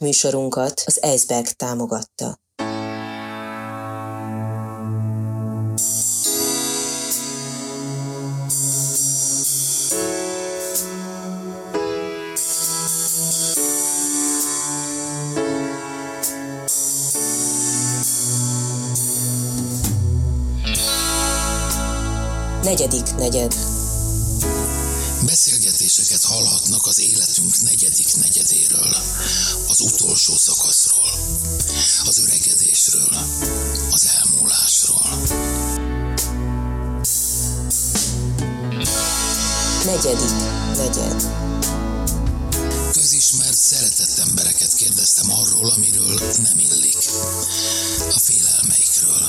Műsorunkat az Eisberg támogatta. Negyedik negyed. Beszélgetéseket hallhatnak az életünk negyedik negyedéről, az utolsó szakaszról, az öregedésről, az elmúlásról. Negyedik negyed. Közismert, szeretett embereket kérdeztem arról, amiről nem illik. A félelmeikről,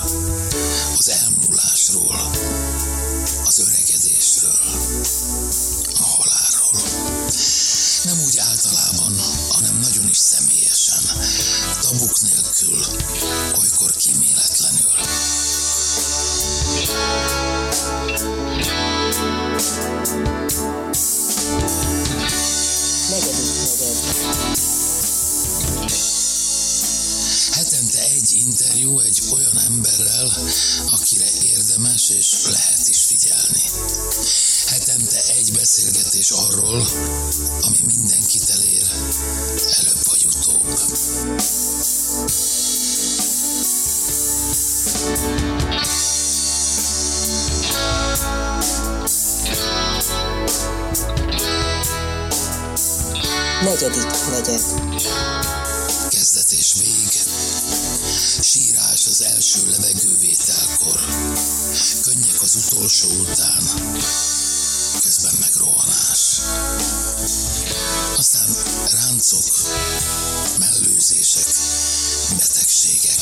az elmúlásról, nélkül, olykor kíméletlenül. Negyedik negyed. Hetente egy interjú egy olyan emberrel, akire érdemes és lehet is figyelni. Hetente egy beszélgetés arról, ami mindenkit elér, előbb vagy utóbb. Negyedik negyed. Kezdet és vég. Sírás az első levegővételkor. Könnyek az utolsó után. Közben meg rohanás. Aztán ráncok, mellőzések, betegségek.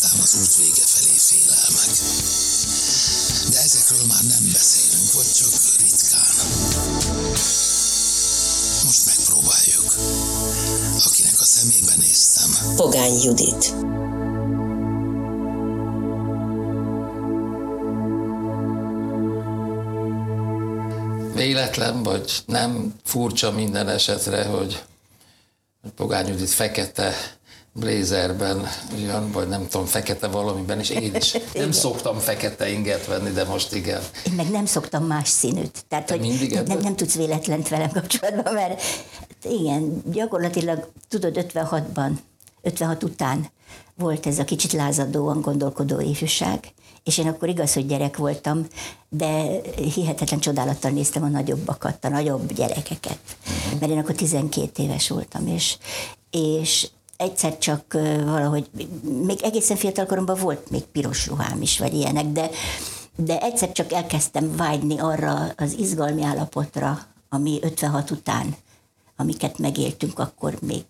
Tám az út vége felé félelmek. De ezekről már nem Pogány Judit. Véletlen vagy nem furcsa minden esetre, hogy Pogány Judit fekete blézerben jön, vagy nem tudom, fekete valamiben, és én is nem szoktam fekete inget venni, de most igen. Én meg nem szoktam más színűt. Tehát, Te hogy mindig nem, ebben? nem tudsz véletlent velem kapcsolatban, mert igen, gyakorlatilag tudod 56-ban, 56 után volt ez a kicsit lázadóan gondolkodó ifjúság, és én akkor igaz, hogy gyerek voltam, de hihetetlen csodálattal néztem a nagyobbakat, a nagyobb gyerekeket, mert én akkor 12 éves voltam, és, és egyszer csak valahogy, még egészen fiatal koromban volt még piros ruhám is, vagy ilyenek, de, de egyszer csak elkezdtem vágyni arra az izgalmi állapotra, ami 56 után, amiket megéltünk akkor még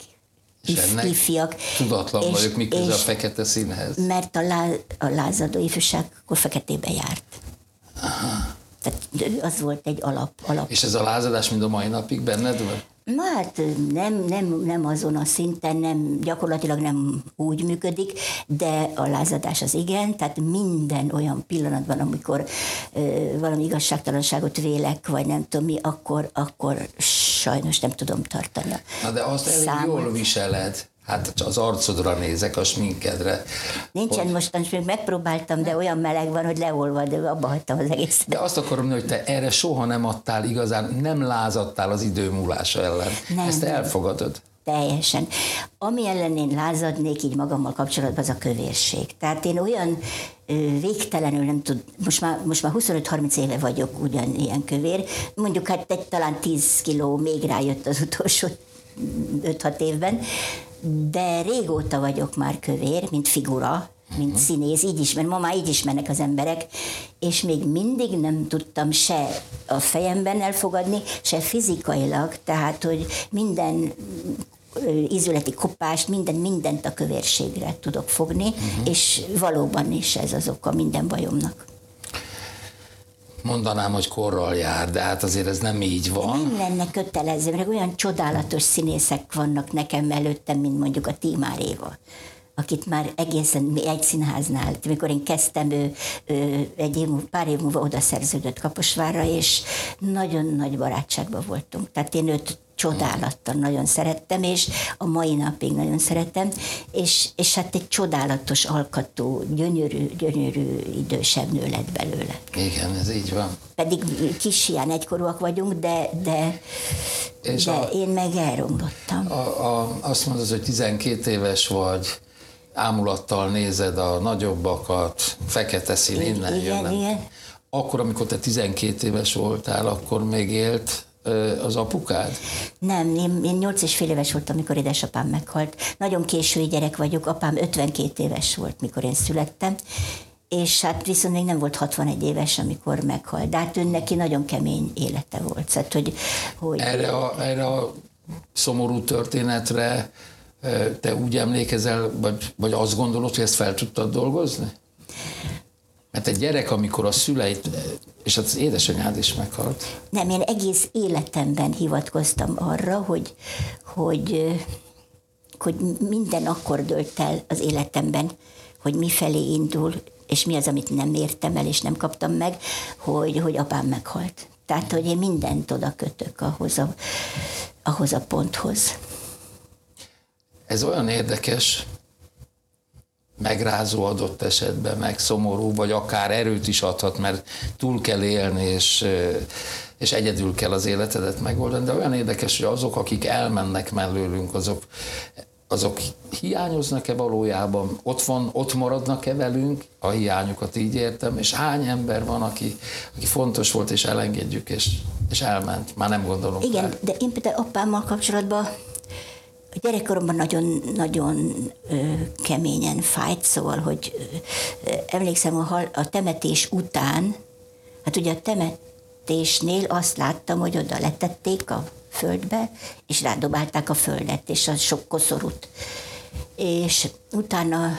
És ennek ifjak. Tudatlan És- vagyok, mi köze a fekete színhez. Mert a, lá, a lázadó ifjúság akkor feketébe járt. Tehát az volt egy alap. alap. És ez a lázadás mind a mai napig benned van? Na hát nem, nem, nem azon a szinten, nem, gyakorlatilag nem úgy működik, de a lázadás az igen, tehát minden olyan pillanatban, amikor ö, valami igazságtalanságot vélek, vagy nem tudom mi, akkor, akkor sajnos nem tudom tartani. Na de azt elég számot. jól viseled. Hát az arcodra nézek, a sminkedre. Nincsen mostan, és még megpróbáltam, de olyan meleg van, hogy leolvad, de abba hagytam az egészet. De azt akarom mondani, hogy te erre soha nem adtál igazán, nem lázadtál az idő múlása ellen. Nem, Ezt elfogadod. Teljesen. Ami ellen én lázadnék így magammal kapcsolatban, az a kövérség. Tehát én olyan végtelenül nem tud, most már, most már 25-30 éve vagyok ugyanilyen kövér, mondjuk hát egy, talán 10 kiló még rájött az utolsó 5-6 évben, de régóta vagyok már kövér, mint figura, mint színész, így is, mert ma már így ismernek az emberek, és még mindig nem tudtam se a fejemben elfogadni, se fizikailag, tehát, hogy minden ízületi kopást, minden, mindent a kövérségre tudok fogni, uh-huh. és valóban is ez az oka minden bajomnak. Mondanám, hogy korral jár, de hát azért ez nem így van. Nem lenne kötelező, mert olyan csodálatos színészek vannak nekem előttem, mint mondjuk a Tímár Éva akit már egészen egy színháznál, amikor én kezdtem, ő, ő egy év, pár év múlva oda szerződött Kaposvárra, és nagyon nagy barátságban voltunk. Tehát én őt csodálattal nagyon szerettem, és a mai napig nagyon szeretem, és, és hát egy csodálatos alkatú, gyönyörű, gyönyörű idősebb nő lett belőle. Igen, ez így van. Pedig kis ilyen egykorúak vagyunk, de, de, És de a- én meg elromlottam. A, a, azt mondod, hogy 12 éves vagy, ámulattal nézed a nagyobbakat, fekete szín, innen Igen, jönnek. igen. Akkor, amikor te 12 éves voltál, akkor még élt az apukád? Nem, én, én 8 és fél éves voltam, amikor édesapám meghalt. Nagyon késői gyerek vagyok, apám 52 éves volt, mikor én születtem, és hát viszont még nem volt 61 éves, amikor meghalt. De hát ő neki nagyon kemény élete volt. Szóval, hogy, hogy Erre a, erre a szomorú történetre te úgy emlékezel, vagy, vagy azt gondolod, hogy ezt fel tudtad dolgozni? Mert egy gyerek, amikor a szüleit, és az édesanyád is meghalt, Nem, én egész életemben hivatkoztam arra, hogy, hogy, hogy minden akkor dölt el az életemben, hogy mi felé indul, és mi az, amit nem értem el, és nem kaptam meg, hogy, hogy apám meghalt. Tehát, hogy én mindent oda kötök ahhoz a, ahhoz a ponthoz. Ez olyan érdekes, megrázó adott esetben, meg szomorú, vagy akár erőt is adhat, mert túl kell élni, és, és egyedül kell az életedet megoldani, de olyan érdekes, hogy azok, akik elmennek mellőlünk, azok, azok hiányoznak-e valójában, ott, van, ott maradnak-e velünk, a hiányukat így értem, és hány ember van, aki, aki fontos volt, és elengedjük, és, és elment, már nem gondolunk Igen, rá. de én például apámmal kapcsolatban a gyerekkoromban nagyon, nagyon ö, keményen fájt, szóval, hogy emlékszem a, hal, a temetés után, hát ugye a temetésnél azt láttam, hogy oda letették a földbe, és rádobálták a földet, és a sok koszorút. És utána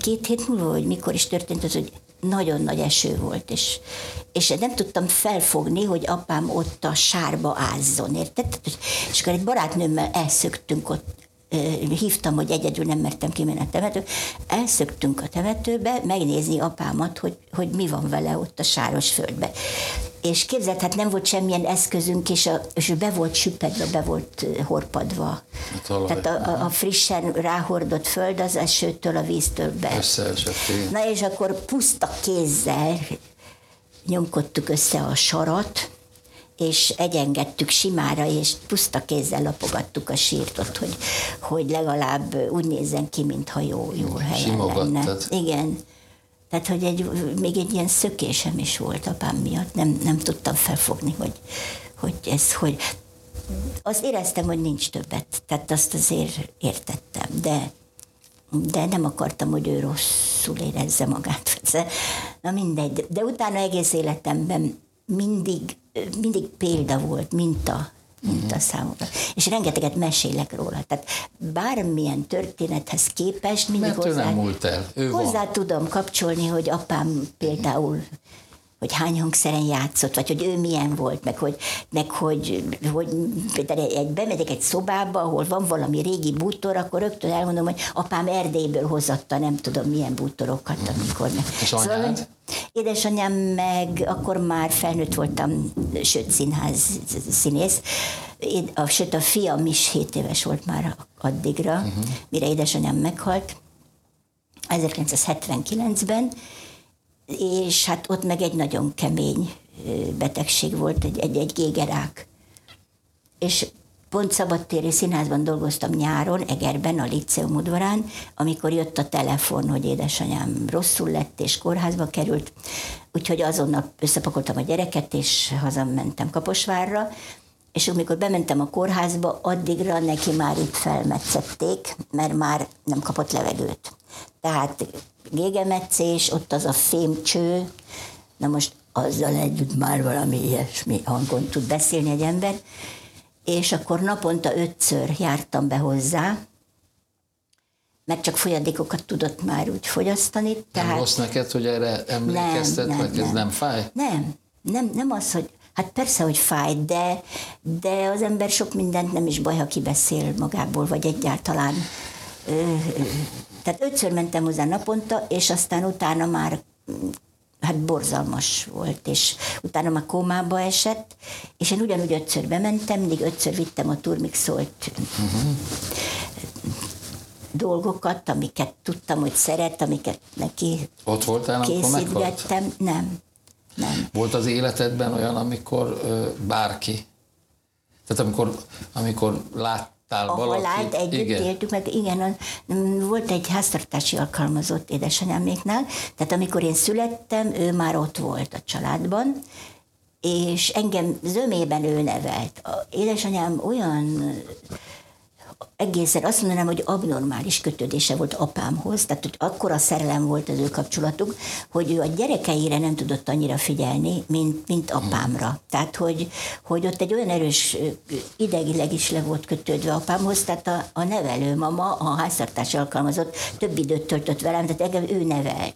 két hét múlva, hogy mikor is történt az, hogy nagyon nagy eső volt, és, és nem tudtam felfogni, hogy apám ott a sárba ázzon, érted? És akkor egy barátnőmmel elszöktünk ott, hívtam, hogy egyedül nem mertem kimenni a temetőbe, elszöktünk a temetőbe, megnézni apámat, hogy, hogy mi van vele ott a sáros földbe. És képzeld, hát nem volt semmilyen eszközünk, és, a, és be volt süppedve, be volt horpadva. A talaj. Tehát a, a, a frissen ráhordott föld az esőtől, a víztől be. Összeesett. Na és akkor puszta kézzel nyomkodtuk össze a sarat, és egyengettük simára, és puszta kézzel lapogattuk a sírt ott, hogy, hogy legalább úgy nézzen ki, mintha jó, jó helyen lenne. Igen. Tehát, hogy egy, még egy ilyen szökésem is volt apám miatt. Nem, nem tudtam felfogni, hogy, hogy ez, hogy azt éreztem, hogy nincs többet. Tehát azt azért értettem, de de nem akartam, hogy ő rosszul érezze magát. Na mindegy, de utána egész életemben mindig, mindig példa volt, minta, minta számomra. És rengeteget mesélek róla. Tehát bármilyen történethez képest mindig Mert ő hozzá, nem múlt el, ő van. hozzá tudom kapcsolni, hogy apám például hogy hány hangszeren játszott, vagy hogy ő milyen volt, meg hogy, meg hogy, hogy például egy, bemegyek egy szobába, ahol van valami régi bútor, akkor rögtön elmondom, hogy apám Erdélyből hozatta nem tudom milyen bútorokat, amikor... És anyád? hogy édesanyám meg akkor már felnőtt voltam, sőt színház színész, Én- a, sőt a fiam is 7 éves volt már addigra, uh-huh. mire édesanyám meghalt, 1979-ben, és hát ott meg egy nagyon kemény betegség volt, egy, egy, egy gégerák. És pont szabadtéri színházban dolgoztam nyáron, Egerben, a Liceum udvarán, amikor jött a telefon, hogy édesanyám rosszul lett, és kórházba került, úgyhogy azonnal összepakoltam a gyereket, és hazamentem Kaposvárra, és amikor bementem a kórházba, addigra neki már itt felmetszették, mert már nem kapott levegőt. Tehát gégemetszés, ott az a fémcső, na most azzal együtt már valami ilyesmi hangon tud beszélni egy ember, és akkor naponta ötször jártam be hozzá, mert csak folyadékokat tudott már úgy fogyasztani. Nem Tehát rossz neked, hogy erre emlékeztet, nem, vagy ez nem. nem fáj? Nem, nem, nem az, hogy Hát persze, hogy fáj, de, de az ember sok mindent nem is baj, ha kibeszél magából, vagy egyáltalán. Tehát ötször mentem hozzá naponta, és aztán utána már hát borzalmas volt, és utána már kómába esett, és én ugyanúgy ötször bementem, mindig ötször vittem a turmixolt uh-huh. dolgokat, amiket tudtam, hogy szeret, amiket neki Ott voltál, készítgettem. Nem, nem. Volt az életedben olyan, amikor ö, bárki, tehát amikor, amikor láttál A valakit, halált együtt igen, éltük meg, igen, volt egy háztartási alkalmazott édesanyáméknál, tehát amikor én születtem, ő már ott volt a családban, és engem zömében ő nevelt. A édesanyám olyan egészen azt mondanám, hogy abnormális kötődése volt apámhoz, tehát hogy akkora szerelem volt az ő kapcsolatuk, hogy ő a gyerekeire nem tudott annyira figyelni, mint, mint apámra. Tehát, hogy, hogy ott egy olyan erős idegileg is le volt kötődve apámhoz, tehát a, a nevelőmama, a háztartási alkalmazott több időt töltött velem, tehát engem ő nevelt.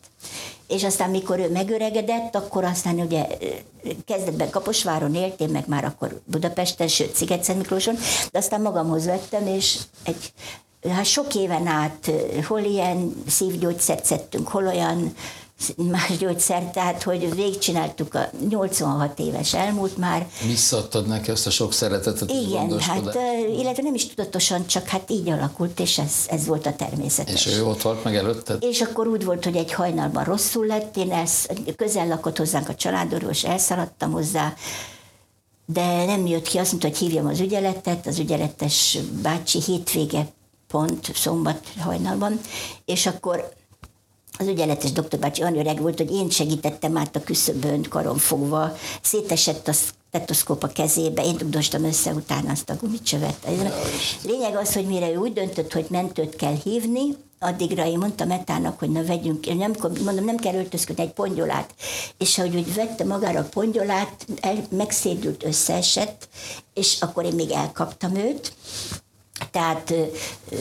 És aztán, mikor ő megöregedett, akkor aztán ugye kezdetben Kaposváron élt, meg már akkor Budapesten, sőt Sziget Miklóson, de aztán magamhoz vettem, és egy, hát sok éven át hol ilyen szívgyógyszert szedtünk, hol olyan más gyógyszert, tehát hogy végigcsináltuk a 86 éves elmúlt már, visszaadtad neki azt a sok szeretetet, igen, hát, illetve nem is tudatosan, csak hát így alakult, és ez, ez volt a természetes. És ő ott volt meg előtted? És akkor úgy volt, hogy egy hajnalban rosszul lett, én elsz, közel lakott hozzánk a családorvos, elszaladtam hozzá, de nem jött ki, azt mondta, hogy hívjam az ügyeletet, az ügyeletes bácsi hétvége pont szombat hajnalban, és akkor az ügyeletes doktor bácsi olyan öreg volt, hogy én segítettem át a küszöbön karon fogva, szétesett a stetoszkóp a kezébe, én dugdostam össze utána azt a gumicsövet. Lényeg az, hogy mire ő úgy döntött, hogy mentőt kell hívni, addigra én mondtam Metának, hogy na vegyünk, nem, mondom, nem kell öltözködni egy pongyolát. És ahogy úgy vette magára a pongyolát, el, megszédült, összeesett, és akkor én még elkaptam őt, tehát ö, ö,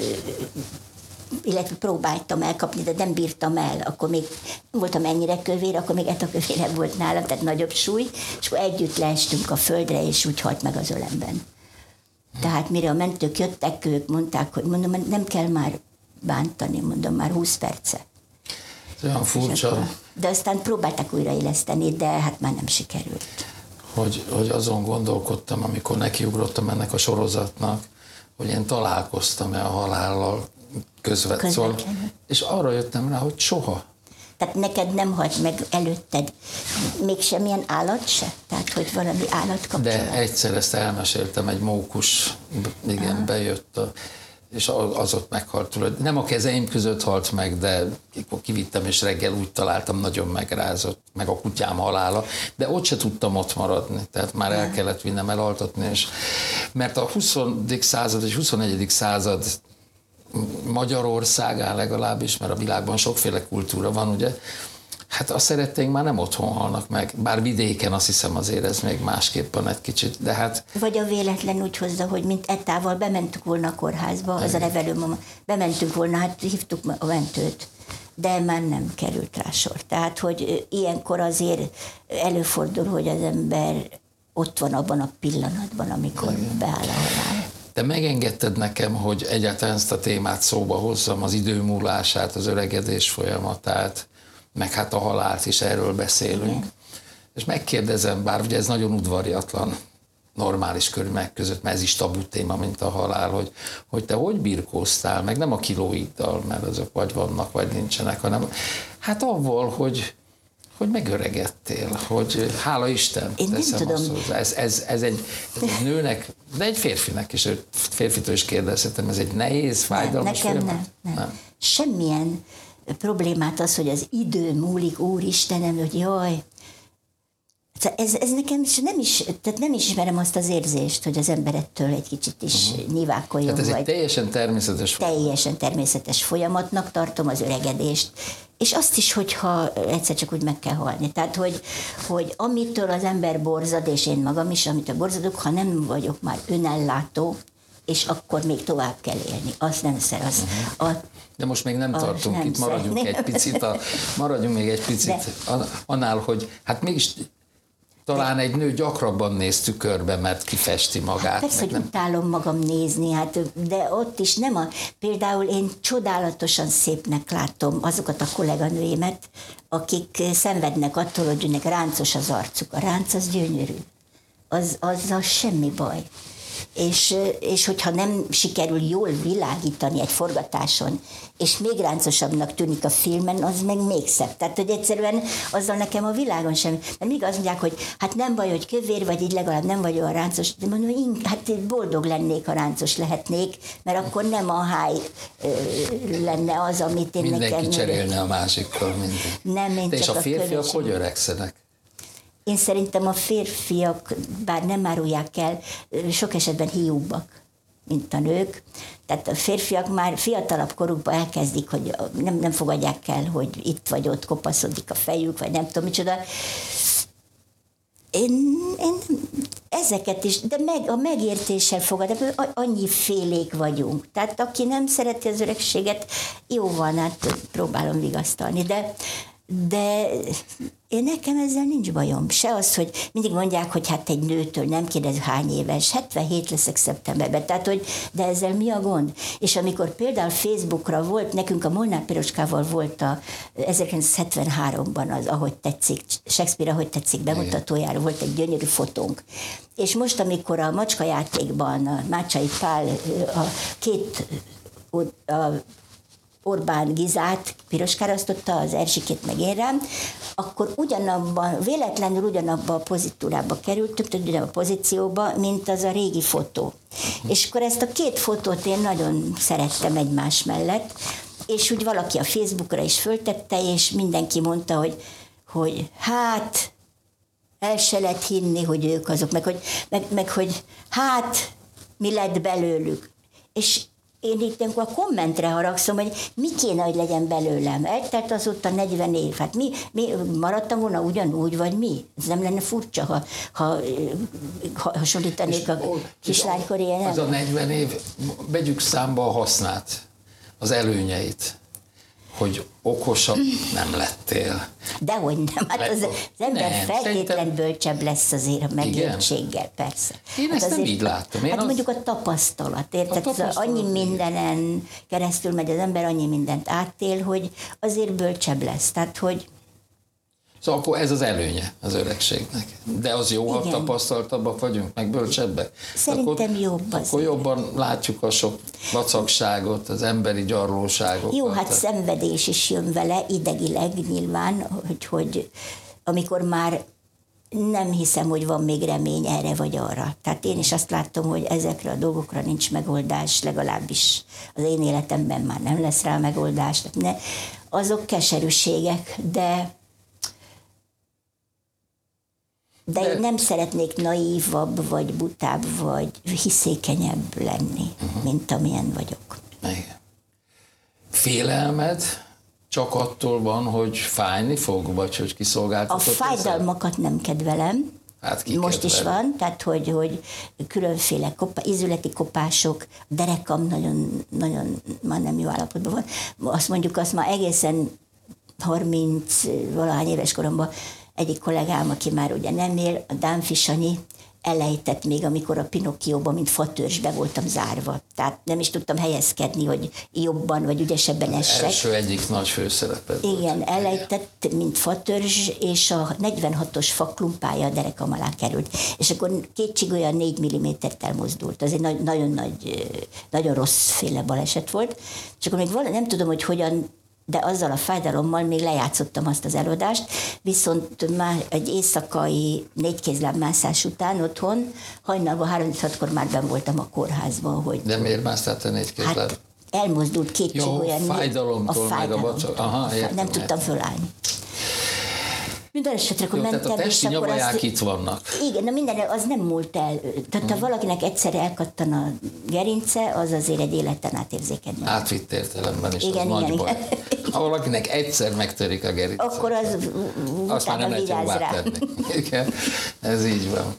illetve próbáltam elkapni, de nem bírtam el. Akkor még voltam ennyire kövér, akkor még etakövérebb volt nálam, tehát nagyobb súly, és akkor együtt leestünk a földre, és úgy halt meg az ölemben. Tehát mire a mentők jöttek, ők mondták, hogy mondom, nem kell már bántani, mondom, már 20 perce. Ez olyan furcsa, akkor- De aztán próbálták újraéleszteni, de hát már nem sikerült. hogy, hogy azon gondolkodtam, amikor nekiugrottam ennek a sorozatnak, hogy én találkoztam-e a halállal közvetlenül. Szóval, és arra jöttem rá, hogy soha. Tehát neked nem halt meg előtted még semmilyen állat se? Tehát, hogy valami állat kapcsolat? De egyszer ezt elmeséltem, egy mókus, igen, bejött, a, és az ott meghalt tulajdon. Nem a kezeim között halt meg, de kivittem, és reggel úgy találtam, nagyon megrázott, meg a kutyám halála, de ott se tudtam ott maradni, tehát már el kellett vinnem elaltatni, és mert a 20. század és 21. század Magyarországán legalábbis, mert a világban sokféle kultúra van, ugye, hát a szeretteink már nem otthon halnak meg, bár vidéken azt hiszem azért ez még másképp van egy kicsit, de hát Vagy a véletlen úgy hozza, hogy mint etával bementük volna a kórházba, az a nevelőmama, bementünk volna, hát hívtuk a mentőt, de már nem került rá sor. Tehát, hogy ilyenkor azért előfordul, hogy az ember ott van abban a pillanatban, amikor beáll a halál. Te megengedted nekem, hogy egyáltalán ezt a témát szóba hozzam, az idő múlását, az öregedés folyamatát, meg hát a halált is erről beszélünk. És megkérdezem, bár ugye ez nagyon udvariatlan, normális körülmények között, mert ez is tabu téma, mint a halál, hogy, hogy te hogy birkóztál, meg nem a kilóiddal, mert azok vagy vannak, vagy nincsenek, hanem hát avval, hogy, hogy megöregedtél, hogy hála Isten, Én nem teszem tudom. azt hozzá. Ez, ez, ez, egy, ez egy nőnek, de egy férfinek is, férfitől is kérdezhetem, ez egy nehéz, fájdalmas Nekem folyamat? nem, nem. nem. Semmilyen problémát az, hogy az idő múlik, úristenem, hogy jaj, ez, ez nekem is nem is, tehát nem ismerem azt az érzést, hogy az ember ettől egy kicsit is uh-huh. nyivákoljon, Tehát ez egy vagy teljesen természetes folyamat. teljesen természetes folyamatnak tartom az öregedést, és azt is, hogyha egyszer csak úgy meg kell halni. Tehát, hogy, hogy amitől az ember borzad, és én magam is, amitől borzadok, ha nem vagyok már önellátó, és akkor még tovább kell élni. Azt nem szer, az, a, De most még nem tartunk nem itt, maradjunk szeretném. egy picit, a, maradjunk még egy picit De- an- annál, hogy hát mégis Talán egy nő gyakrabban néz tükörbe, mert kifesti magát. Persze, meg hogy utálom magam nézni, hát, de ott is nem a... Például én csodálatosan szépnek látom azokat a kolléganőimet, akik szenvednek attól, hogy önnek ráncos az arcuk. A ránc az gyönyörű. Az, azzal semmi baj. És, és hogyha nem sikerül jól világítani egy forgatáson, és még ráncosabbnak tűnik a filmen, az meg még szebb. Tehát, hogy egyszerűen azzal nekem a világon sem. Mert mindig azt mondják, hogy hát nem baj, hogy kövér vagy, így legalább nem vagy olyan ráncos. De mondom, hogy hát boldog lennék, ha ráncos lehetnék, mert akkor nem a háj lenne az, amit én Mindenki nekem... cserélne a másikkal minden. Nem, én De és csak a a férfiak kövéség. hogy öregszenek? Én szerintem a férfiak, bár nem árulják el, sok esetben hiúbbak, mint a nők. Tehát a férfiak már fiatalabb korukban elkezdik, hogy nem, nem fogadják el, hogy itt vagy ott kopaszodik a fejük, vagy nem tudom micsoda. Én, én ezeket is, de meg, a megértéssel fogadom, annyi félék vagyunk. Tehát aki nem szereti az öregséget, jó van, hát próbálom vigasztalni, de, de én nekem ezzel nincs bajom. Se az, hogy mindig mondják, hogy hát egy nőtől nem kérdez hány éves, 77 leszek szeptemberben, tehát hogy de ezzel mi a gond? És amikor például Facebookra volt, nekünk a Molnár Piroskával volt a 1973-ban az Ahogy tetszik, Shakespeare Ahogy tetszik bemutatójára volt egy gyönyörű fotónk. És most, amikor a macska játékban a Mácsai Pál a két a Orbán Gizát piroskára osztotta, az Erzsikét meg én rám, akkor ugyanabban, véletlenül ugyanabban a pozitúrába kerültünk, tehát ugyanabban a pozícióba, mint az a régi fotó. És akkor ezt a két fotót én nagyon szerettem egymás mellett, és úgy valaki a Facebookra is föltette, és mindenki mondta, hogy, hogy hát, el se lehet hinni, hogy ők azok, meg hogy, meg, meg, hogy hát, mi lett belőlük. És én itt ilyenkor a kommentre haragszom, hogy mi kéne, hogy legyen belőlem. Eltelt azóta 40 év. Hát mi, mi maradtam volna ugyanúgy, vagy mi? Ez nem lenne furcsa, ha, ha, ha hasonlítanék a kislánykor ilyen Az a 40 év, vegyük számba a hasznát, az előnyeit, hogy okosabb nem lettél. Dehogy nem, hát az, az ember Nem, feltétlen szerintem- bölcsebb lesz azért a megértséggel, persze. Én hát ezt nem azért- így látom. Én hát az- mondjuk a tapasztalat, érted? A A tapasztalat, annyi mindenen keresztül megy az ember, annyi mindent átél, hogy azért bölcsebb lesz. Tehát, hogy Szóval akkor ez az előnye az öregségnek. De az jó, ha tapasztaltabbak vagyunk, meg bölcsebbek. Szerintem akkor, jobb az. Akkor jobban látjuk a sok vacakságot, az emberi gyarlóságokat. Jó, hát szenvedés is jön vele, idegileg nyilván, hogy, hogy amikor már nem hiszem, hogy van még remény erre vagy arra. Tehát én is azt látom, hogy ezekre a dolgokra nincs megoldás, legalábbis az én életemben már nem lesz rá megoldás. Ne, azok keserűségek, de de, De- én nem szeretnék naívabb, vagy butább, vagy hiszékenyebb lenni, uh-huh. mint amilyen vagyok. Igen. Félelmed csak attól van, hogy fájni fog, vagy hogy A kiszolgáltatott leszel? fájdalmakat nem kedvelem, Hát ki most is kedvel? van, tehát hogy, hogy különféle kopa, ízületi kopások, derekam nagyon, nagyon már nem jó állapotban van. Azt mondjuk, azt már egészen 30 valahány éves koromban egyik kollégám, aki már ugye nem él, a Dánfi Sanyi, elejtett még, amikor a Pinokkióban, mint fatörzs, be voltam zárva. Tehát nem is tudtam helyezkedni, hogy jobban vagy ügyesebben essek. Első egyik nagy főszerepet. volt. Igen, elejtett, mint fatörzs, és a 46-os faklumpája a derekam alá került. És akkor két csigolya 4 mm-t elmozdult. Az egy nagy, nagyon nagy, nagyon rossz féle baleset volt. És akkor még vala, nem tudom, hogy hogyan de azzal a fájdalommal még lejátszottam azt az előadást, viszont már egy éjszakai négykézlábmászás után otthon, hajnalban 36-kor már ben voltam a kórházban, hogy De miért másztál te négy kézláb? Hát elmozdult két Jó, csigolya. fájdalomtól, meg a vacak- Aha, értem, Nem tudtam értem. fölállni. Minden esetre, akkor Jó, tehát mentem, a testi nyavaják azt, itt vannak. igen, na minden, az nem múlt el. Tehát ha valakinek egyszer elkattan a gerince, az azért egy életen át érzékeny. Átvitt értelemben is, Igen, az igen, nagy baj. igen. Ha valakinek egyszer megtörik a gerince, Akkor az azt már nem lehet rá. Igen, ez így van.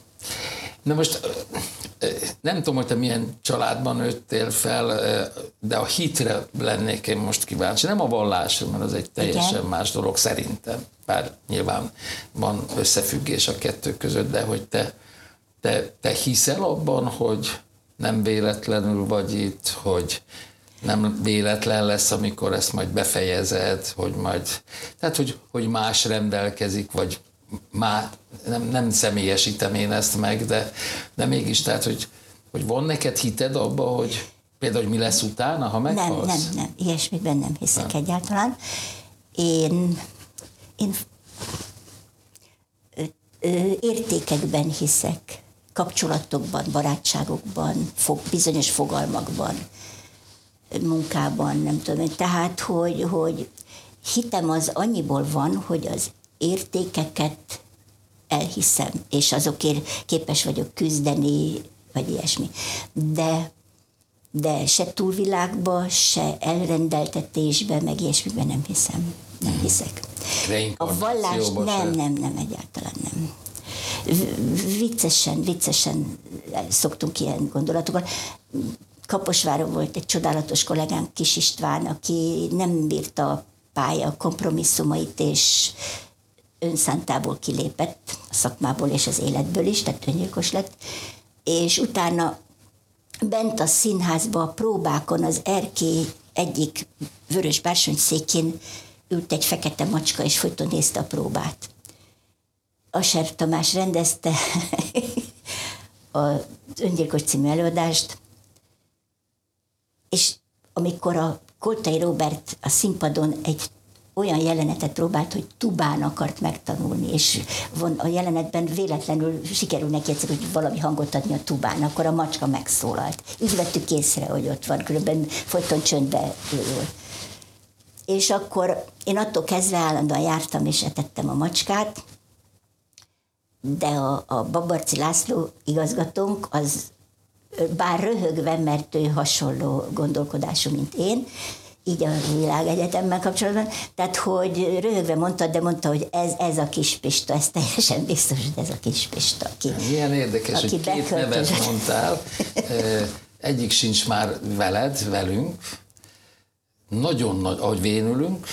Na most nem tudom, hogy te milyen családban nőttél fel, de a hitre lennék én most kíváncsi. Nem a vallásra, mert az egy teljesen Igen. más dolog szerintem. Bár nyilván van összefüggés a kettő között, de hogy te, te, te hiszel abban, hogy nem véletlenül vagy itt, hogy nem véletlen lesz, amikor ezt majd befejezed, hogy majd, tehát hogy, hogy más rendelkezik, vagy má, nem, nem személyesítem én ezt meg, de, de mégis, tehát, hogy, hogy van neked hited abba, hogy például, hogy mi lesz utána, ha meghalsz? Nem, nem, nem, ilyesmiben nem hiszek nem. egyáltalán. Én, én értékekben hiszek, kapcsolatokban, barátságokban, fog, bizonyos fogalmakban, munkában, nem tudom. Tehát, hogy, hogy hitem az annyiból van, hogy az értékeket elhiszem, és azokért képes vagyok küzdeni, vagy ilyesmi. De, de se túlvilágba, se elrendeltetésbe, meg ilyesmiben nem hiszem. Nem hiszek. A vallás nem, nem, nem, egyáltalán nem. Viccesen, viccesen szoktunk ilyen gondolatokat. Kaposváron volt egy csodálatos kollégánk, Kis István, aki nem bírta a pálya kompromisszumait, és önszántából kilépett a szakmából és az életből is, tehát öngyilkos lett, és utána bent a színházba a próbákon az erkély egyik vörös székén ült egy fekete macska, és folyton nézte a próbát. Aser Tamás rendezte az öngyilkos című előadást, és amikor a Koltai Robert a színpadon egy olyan jelenetet próbált, hogy tubán akart megtanulni, és von, a jelenetben véletlenül sikerül neki egyszer, hogy valami hangot adni a tubán, akkor a macska megszólalt. Így vettük észre, hogy ott van, különben folyton csöndbe ül. És akkor én attól kezdve állandóan jártam és etettem a macskát, de a, a Babarci László igazgatónk az bár röhögve, mert ő hasonló gondolkodású, mint én, így a világegyetemmel kapcsolatban, tehát hogy röhögve mondta, de mondta, hogy ez, ez a kis Pista, ez teljesen biztos, hogy ez a kis Pista. Aki, Milyen érdekes, aki hogy két nevet mondtál, egyik sincs már veled, velünk, nagyon nagy, ahogy vénülünk,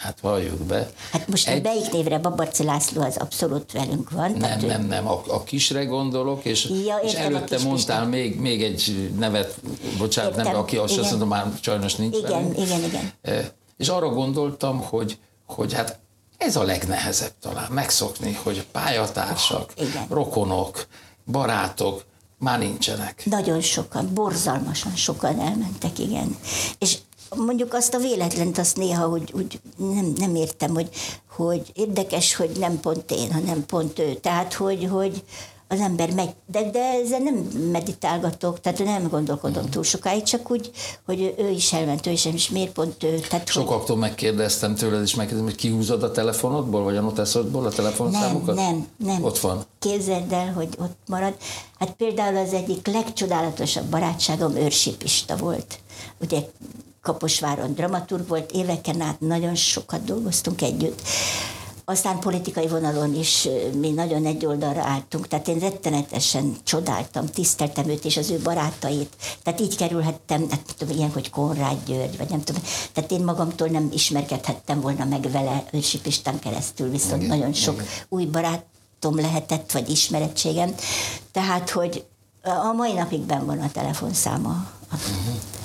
Hát valljuk be. Hát most egy... Beik névre Babarci László az abszolút velünk van. Nem, ő... nem, nem, a, a kisre gondolok, és, ja, és előtte mondtál még, még egy nevet, bocsánat, értem, nem, aki azt igen. mondom, már sajnos nincs Igen, velünk. igen, igen. E, és arra gondoltam, hogy, hogy hát ez a legnehezebb talán, megszokni, hogy pályatársak, oh, rokonok, barátok, már nincsenek. Nagyon sokan, borzalmasan sokan elmentek, igen. És mondjuk azt a véletlent, azt néha úgy, úgy nem, nem értem, hogy, hogy érdekes, hogy nem pont én, hanem pont ő. Tehát, hogy, hogy az ember megy, de, de ezzel nem meditálgatok, tehát nem gondolkodom túl sokáig, csak úgy, hogy ő is elment, ő is, és miért pont ő. Tehát, Sokaktól hogy... megkérdeztem tőled, és megkérdeztem, hogy kihúzod a telefonodból, vagy a noteszodból a telefonszámokat? Nem, nem, nem. Ott van. Képzeld el, hogy ott marad. Hát például az egyik legcsodálatosabb barátságom Őrsi Pista volt. Ugye Kaposváron dramaturg volt, éveken át nagyon sokat dolgoztunk együtt. Aztán politikai vonalon is mi nagyon egy oldalra álltunk, tehát én rettenetesen csodáltam, tiszteltem őt és az ő barátait. Tehát így kerülhettem, hát tudom, ilyen, hogy Konrád György, vagy nem tudom. Tehát én magamtól nem ismerkedhettem volna meg vele Őrsi Pistán keresztül, viszont igen, nagyon sok igen. új barátom lehetett, vagy ismerettségem. Tehát, hogy a mai napig ben van a telefonszáma. Uh-huh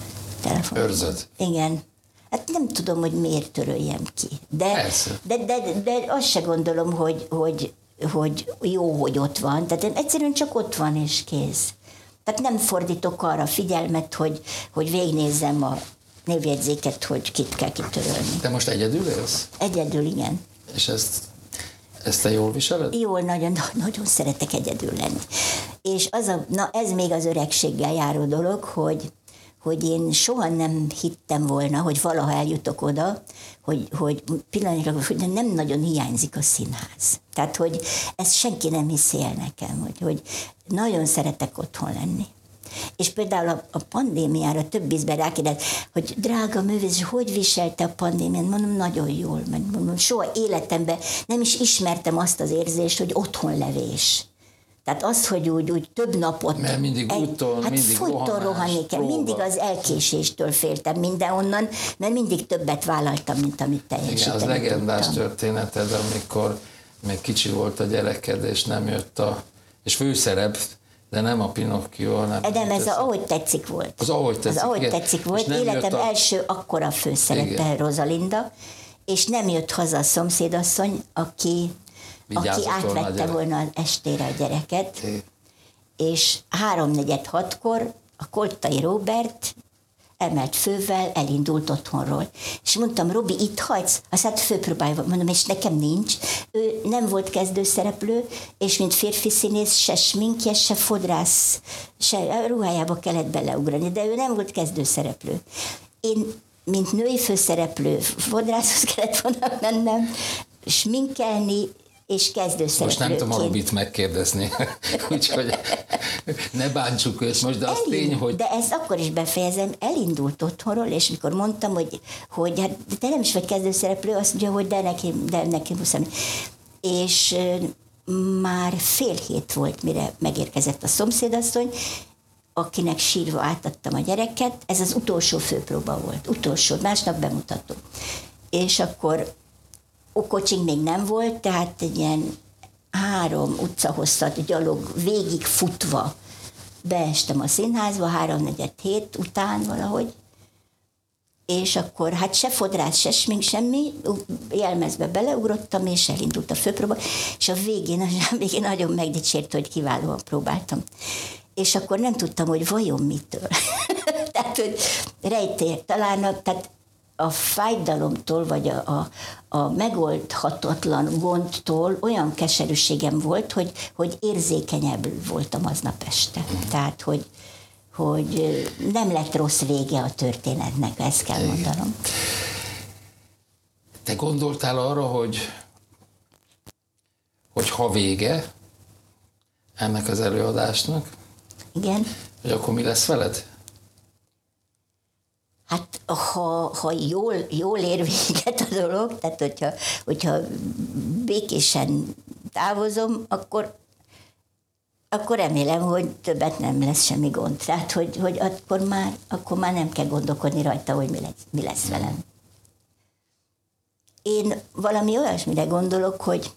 telefon. Őrzöd? Igen. Hát nem tudom, hogy miért töröljem ki. De, de, de, de azt se gondolom, hogy, hogy, hogy jó, hogy ott van. Tehát egyszerűen csak ott van és kész. Tehát nem fordítok arra figyelmet, hogy, hogy végnézzem a névjegyzéket, hogy kit kell kitörölni. Te most egyedül élsz? Egyedül, igen. És ezt, ezt te jól viseled? Jól, nagyon, nagyon szeretek egyedül lenni. És az a, na ez még az öregséggel járó dolog, hogy hogy én soha nem hittem volna, hogy valaha eljutok oda, hogy, hogy pillanatilag, hogy nem nagyon hiányzik a színház. Tehát, hogy ezt senki nem hiszi el nekem, hogy, hogy nagyon szeretek otthon lenni. És például a, a pandémiára több ízben rákérdez, hogy drága művész, hogy viselte a pandémiát? Mondom, nagyon jól, mert mondom, soha életemben nem is ismertem azt az érzést, hogy otthon levés. Tehát az, hogy úgy, úgy több napot... Mert mindig úton, hát mindig folyton rohanni kell, mindig az elkéséstől féltem mindenhonnan, mert mindig többet vállaltam, mint amit Igen, teljesíteni az legendás tudtam. történeted, amikor még kicsi volt a gyereked, és nem jött a... És főszerep, de nem a Pinocchio, hanem... Nem, ez a, a, ahogy tetszik volt. Az ahogy tetszik, Az ahogy igen. tetszik volt. Életem a- első akkora főszerepe Igen. Rosalinda, és nem jött haza a szomszédasszony, aki, aki átvette volna az estére a gyereket, és háromnegyed hatkor a Koltai Robert emelt fővel elindult otthonról. És mondtam, Robi, itt hagysz? Azt hát főpróbálja, mondom, és nekem nincs. Ő nem volt kezdőszereplő, és mint férfi színész se sminkje, se fodrász, se ruhájába kellett beleugrani, de ő nem volt kezdőszereplő. Én, mint női főszereplő, fodrászhoz kellett volna mennem, sminkelni, és kezdőszereplőként. Most nem tudom a Robit megkérdezni, úgyhogy ne bántsuk őt most, de az Elindult, tény, hogy De ezt akkor is befejezem, elindult otthonról, és mikor mondtam, hogy, hogy hát te nem is vagy kezdőszereplő, azt mondja, hogy de neki, de neki muszáj. És már fél hét volt, mire megérkezett a szomszédasszony, akinek sírva átadtam a gyereket. Ez az utolsó főpróba volt, utolsó, másnap bemutató. És akkor kocsink még nem volt, tehát egy ilyen három utca hosszat gyalog végig futva beestem a színházba, háromnegyed hét után valahogy, és akkor hát se fodrász, se smink, semmi, jelmezbe beleugrottam, és elindult a főpróba, és a végén, a végén nagyon megdicsért, hogy kiválóan próbáltam. És akkor nem tudtam, hogy vajon mitől. tehát, hogy rejtély, talán a, tehát a fájdalomtól, vagy a, a, a megoldhatatlan gondtól olyan keserűségem volt, hogy, hogy érzékenyebb voltam aznap este. Tehát, hogy, hogy nem lett rossz vége a történetnek, ezt kell mondanom. te gondoltál arra, hogy, hogy ha vége ennek az előadásnak, Igen. hogy akkor mi lesz veled? Hát ha, ha jól, jól ér véget a dolog, tehát hogyha, hogyha békésen távozom, akkor, akkor remélem, hogy többet nem lesz semmi gond. Tehát, hogy, hogy akkor, már, akkor már nem kell gondolkodni rajta, hogy mi lesz, mi lesz velem. Én valami olyasmire gondolok, hogy,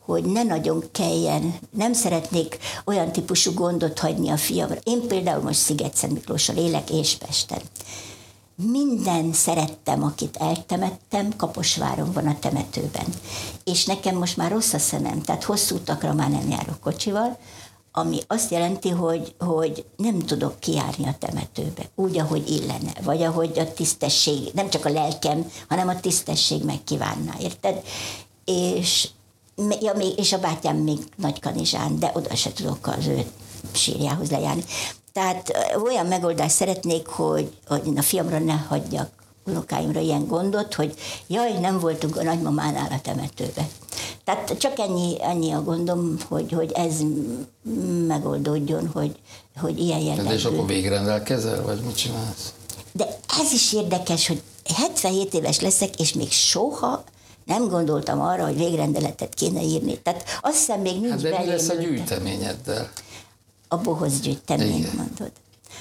hogy ne nagyon kelljen, nem szeretnék olyan típusú gondot hagyni a fiamra. Én például most Sziget Miklóssal élek és Pesten. Minden szerettem, akit eltemettem, Kaposváron van a temetőben. És nekem most már rossz a szemem, tehát hosszú utakra már nem járok kocsival, ami azt jelenti, hogy, hogy nem tudok kijárni a temetőbe, úgy, ahogy illene, vagy ahogy a tisztesség, nem csak a lelkem, hanem a tisztesség megkívánná, érted? És, ja, még, és a bátyám még Nagykanizsán, de oda se tudok az ő sírjához lejárni. Tehát olyan megoldást szeretnék, hogy, hogy én a fiamra ne hagyjak unokáimra ilyen gondot, hogy jaj, nem voltunk a nagymamánál a temetőbe. Tehát csak ennyi, ennyi a gondom, hogy, hogy ez megoldódjon, hogy, hogy ilyen Tehát és jellegű. akkor végrendelkezel, vagy mit csinálsz? De ez is érdekes, hogy 77 éves leszek, és még soha nem gondoltam arra, hogy végrendeletet kéne írni. Tehát azt hiszem még nincs Hát de mi lesz a gyűjteményeddel? A bohoz mondod.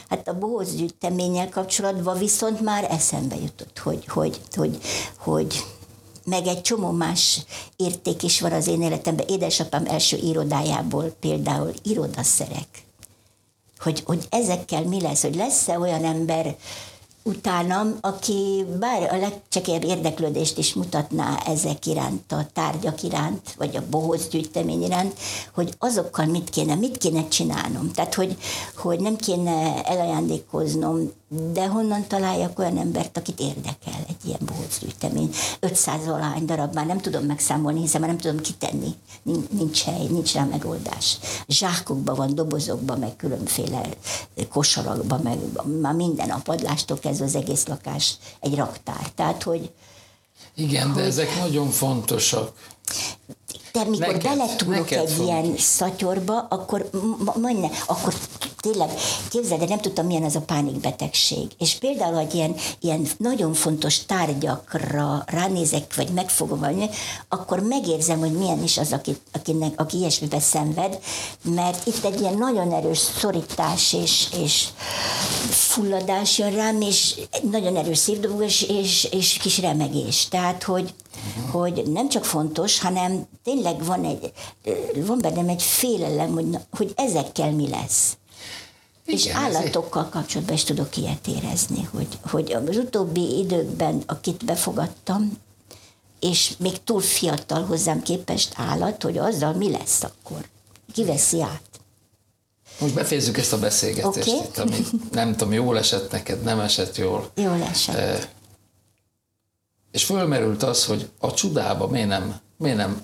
Hát a bohoz gyűjteménnyel kapcsolatban viszont már eszembe jutott, hogy, hogy, hogy, hogy meg egy csomó más érték is van az én életemben. Édesapám első irodájából például irodaszerek. Hogy, hogy ezekkel mi lesz, hogy lesz-e olyan ember utánam, aki bár a legcsekélyebb érdeklődést is mutatná ezek iránt, a tárgyak iránt, vagy a bohóc gyűjtemény iránt, hogy azokkal mit kéne, mit kéne csinálnom. Tehát, hogy, hogy nem kéne elajándékoznom, de honnan találjak olyan embert, akit érdekel egy ilyen bohóc gyűjtemény. 500 valány darab, már nem tudom megszámolni, hiszen már nem tudom kitenni. Nincs, hely, nincs rá megoldás. Zsákokban van, dobozokban, meg különféle kosarakban, meg már minden a padlástól kezdve az egész lakás egy raktár. Tehát, hogy Igen, de ezek nagyon fontosak. De mikor Neked, beletúrok neked egy ilyen fontos. szatyorba, akkor majdnem, akkor tényleg, képzeld, de nem tudtam, milyen az a pánikbetegség. És például, hogy ilyen, ilyen nagyon fontos tárgyakra ránézek, vagy megfogom, vagy, akkor megérzem, hogy milyen is az, aki, akinek, aki ilyesmibe szenved, mert itt egy ilyen nagyon erős szorítás és, és fulladás jön rám, és nagyon erős szívdobogás és, és kis remegés. Tehát, hogy, uh-huh. hogy nem csak fontos, hanem tényleg van, egy, van bennem egy félelem, hogy, hogy ezekkel mi lesz. Igen, és állatokkal ezért... kapcsolatban is tudok ilyet érezni, hogy, hogy az utóbbi időkben, akit befogadtam, és még túl fiatal hozzám képest állat, hogy azzal mi lesz akkor? Ki veszi át? Most befejezzük ezt a beszélgetést okay. itt, ami nem tudom, jól esett neked, nem esett jól. Jól esett. És fölmerült az, hogy a csudába miért nem, miért nem,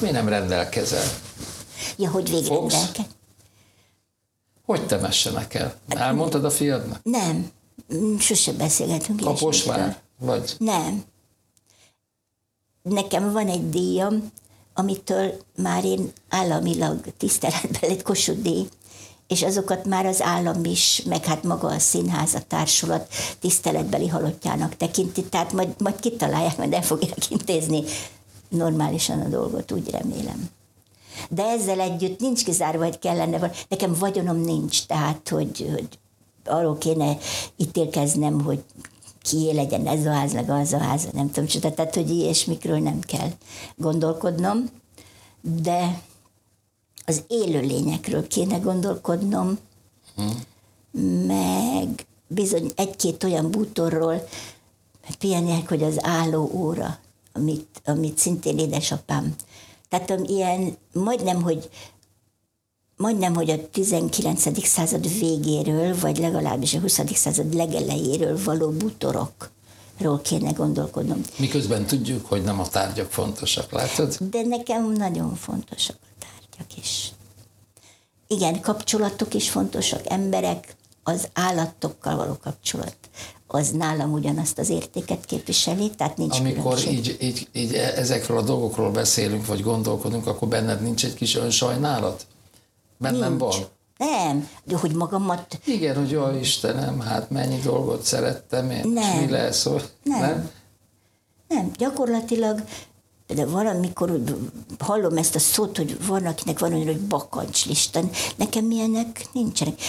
miért nem rendelkezel. Ja, hogy végre rendelkezel. Hogy temessenek el? Elmondtad a fiadnak? Nem. Sose beszélgetünk Kaposvár? Vagy? Nem. Nekem van egy díjam, amitől már én államilag tiszteletben lett Kossuth díj, és azokat már az állam is, meg hát maga a színház, a társulat tiszteletbeli halottjának tekinti, tehát majd, majd kitalálják, majd el fogják intézni normálisan a dolgot, úgy remélem. De ezzel együtt nincs kizárva, hogy kellene, nekem vagyonom nincs, tehát hogy, hogy arról kéne ítélkeznem, hogy kié legyen ez a ház, meg az a ház, nem tudom, csoda, tehát hogy ilyesmikről nem kell gondolkodnom, de az élőlényekről kéne gondolkodnom, hmm. meg bizony egy-két olyan bútorról, pihenják, hogy az álló óra, amit, amit szintén édesapám tehát ilyen majdnem, hogy majdnem, hogy a 19. század végéről, vagy legalábbis a 20. század legelejéről való bútorokról kéne gondolkodnom. Miközben tudjuk, hogy nem a tárgyak fontosak, látod? De nekem nagyon fontosak tárgyak is. Igen, kapcsolatok is fontosak, emberek, az állatokkal való kapcsolat az nálam ugyanazt az értéket képviseli, tehát nincs Amikor különbség. így, így, így e- ezekről a dolgokról beszélünk, vagy gondolkodunk, akkor benned nincs egy kis önsajnálat? Bennem nincs. van? Nem, de hogy magamat... Igen, hogy jó Istenem, hát mennyi dolgot szerettem én, nem. és mi lesz, hogy nem. nem? Nem, gyakorlatilag de valamikor hallom ezt a szót, hogy van, akinek van olyan, hogy bakancslista. Nekem ilyenek nincsenek.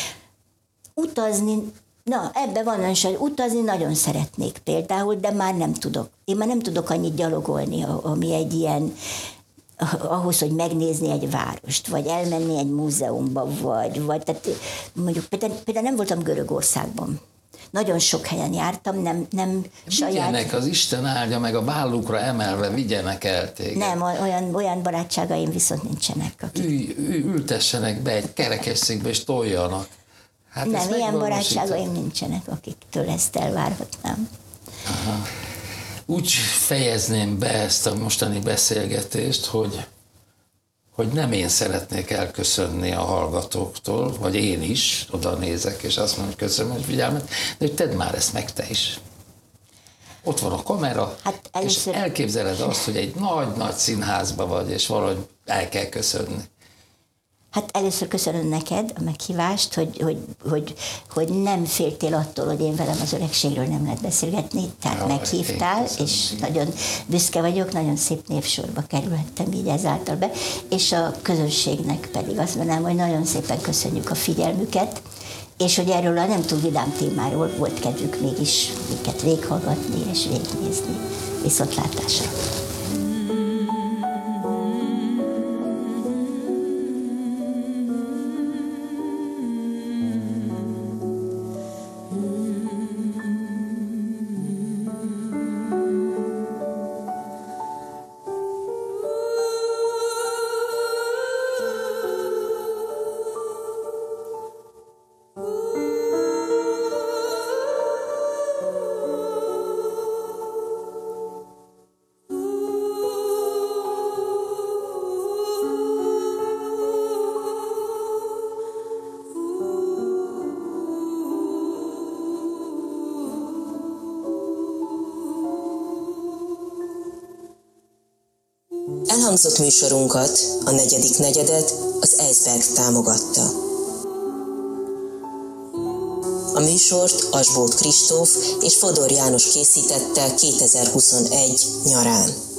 Utazni Na, ebbe van olyan, hogy utazni nagyon szeretnék például, de már nem tudok. Én már nem tudok annyit gyalogolni, ami egy ilyen, ahhoz, hogy megnézni egy várost, vagy elmenni egy múzeumba, vagy, vagy tehát mondjuk például, például nem voltam Görögországban. Nagyon sok helyen jártam, nem, nem saját... Vigyenek, az Isten áldja meg a vállukra emelve, vigyenek el téged. Nem, olyan, olyan barátságaim viszont nincsenek. Akik... Ülj, ültessenek be egy kerekesszékbe és toljanak. Hát nem, ilyen barátságaim nincsenek, akiktől ezt elvárhatnám. Aha. Úgy fejezném be ezt a mostani beszélgetést, hogy, hogy nem én szeretnék elköszönni a hallgatóktól, vagy én is oda nézek, és azt mondom, hogy köszönöm, hogy figyelmet, de hogy tedd már ezt meg te is. Ott van a kamera, hát először... és elképzeled azt, hogy egy nagy-nagy színházba vagy, és valahogy el kell köszönni. Hát először köszönöm neked a meghívást, hogy, hogy, hogy, hogy nem féltél attól, hogy én velem az öregségről nem lehet beszélgetni, tehát Jaj, meghívtál, és nagyon büszke vagyok, nagyon szép névsorba kerülhettem így ezáltal be, és a közönségnek pedig azt mondanám, hogy nagyon szépen köszönjük a figyelmüket, és hogy erről a nem túl vidám témáról volt kedvük mégis minket véghallgatni és végignézni. Viszontlátásra! Elhangzott műsorunkat, a negyedik negyedet az Eisberg támogatta. A műsort Asbót Kristóf és Fodor János készítette 2021 nyarán.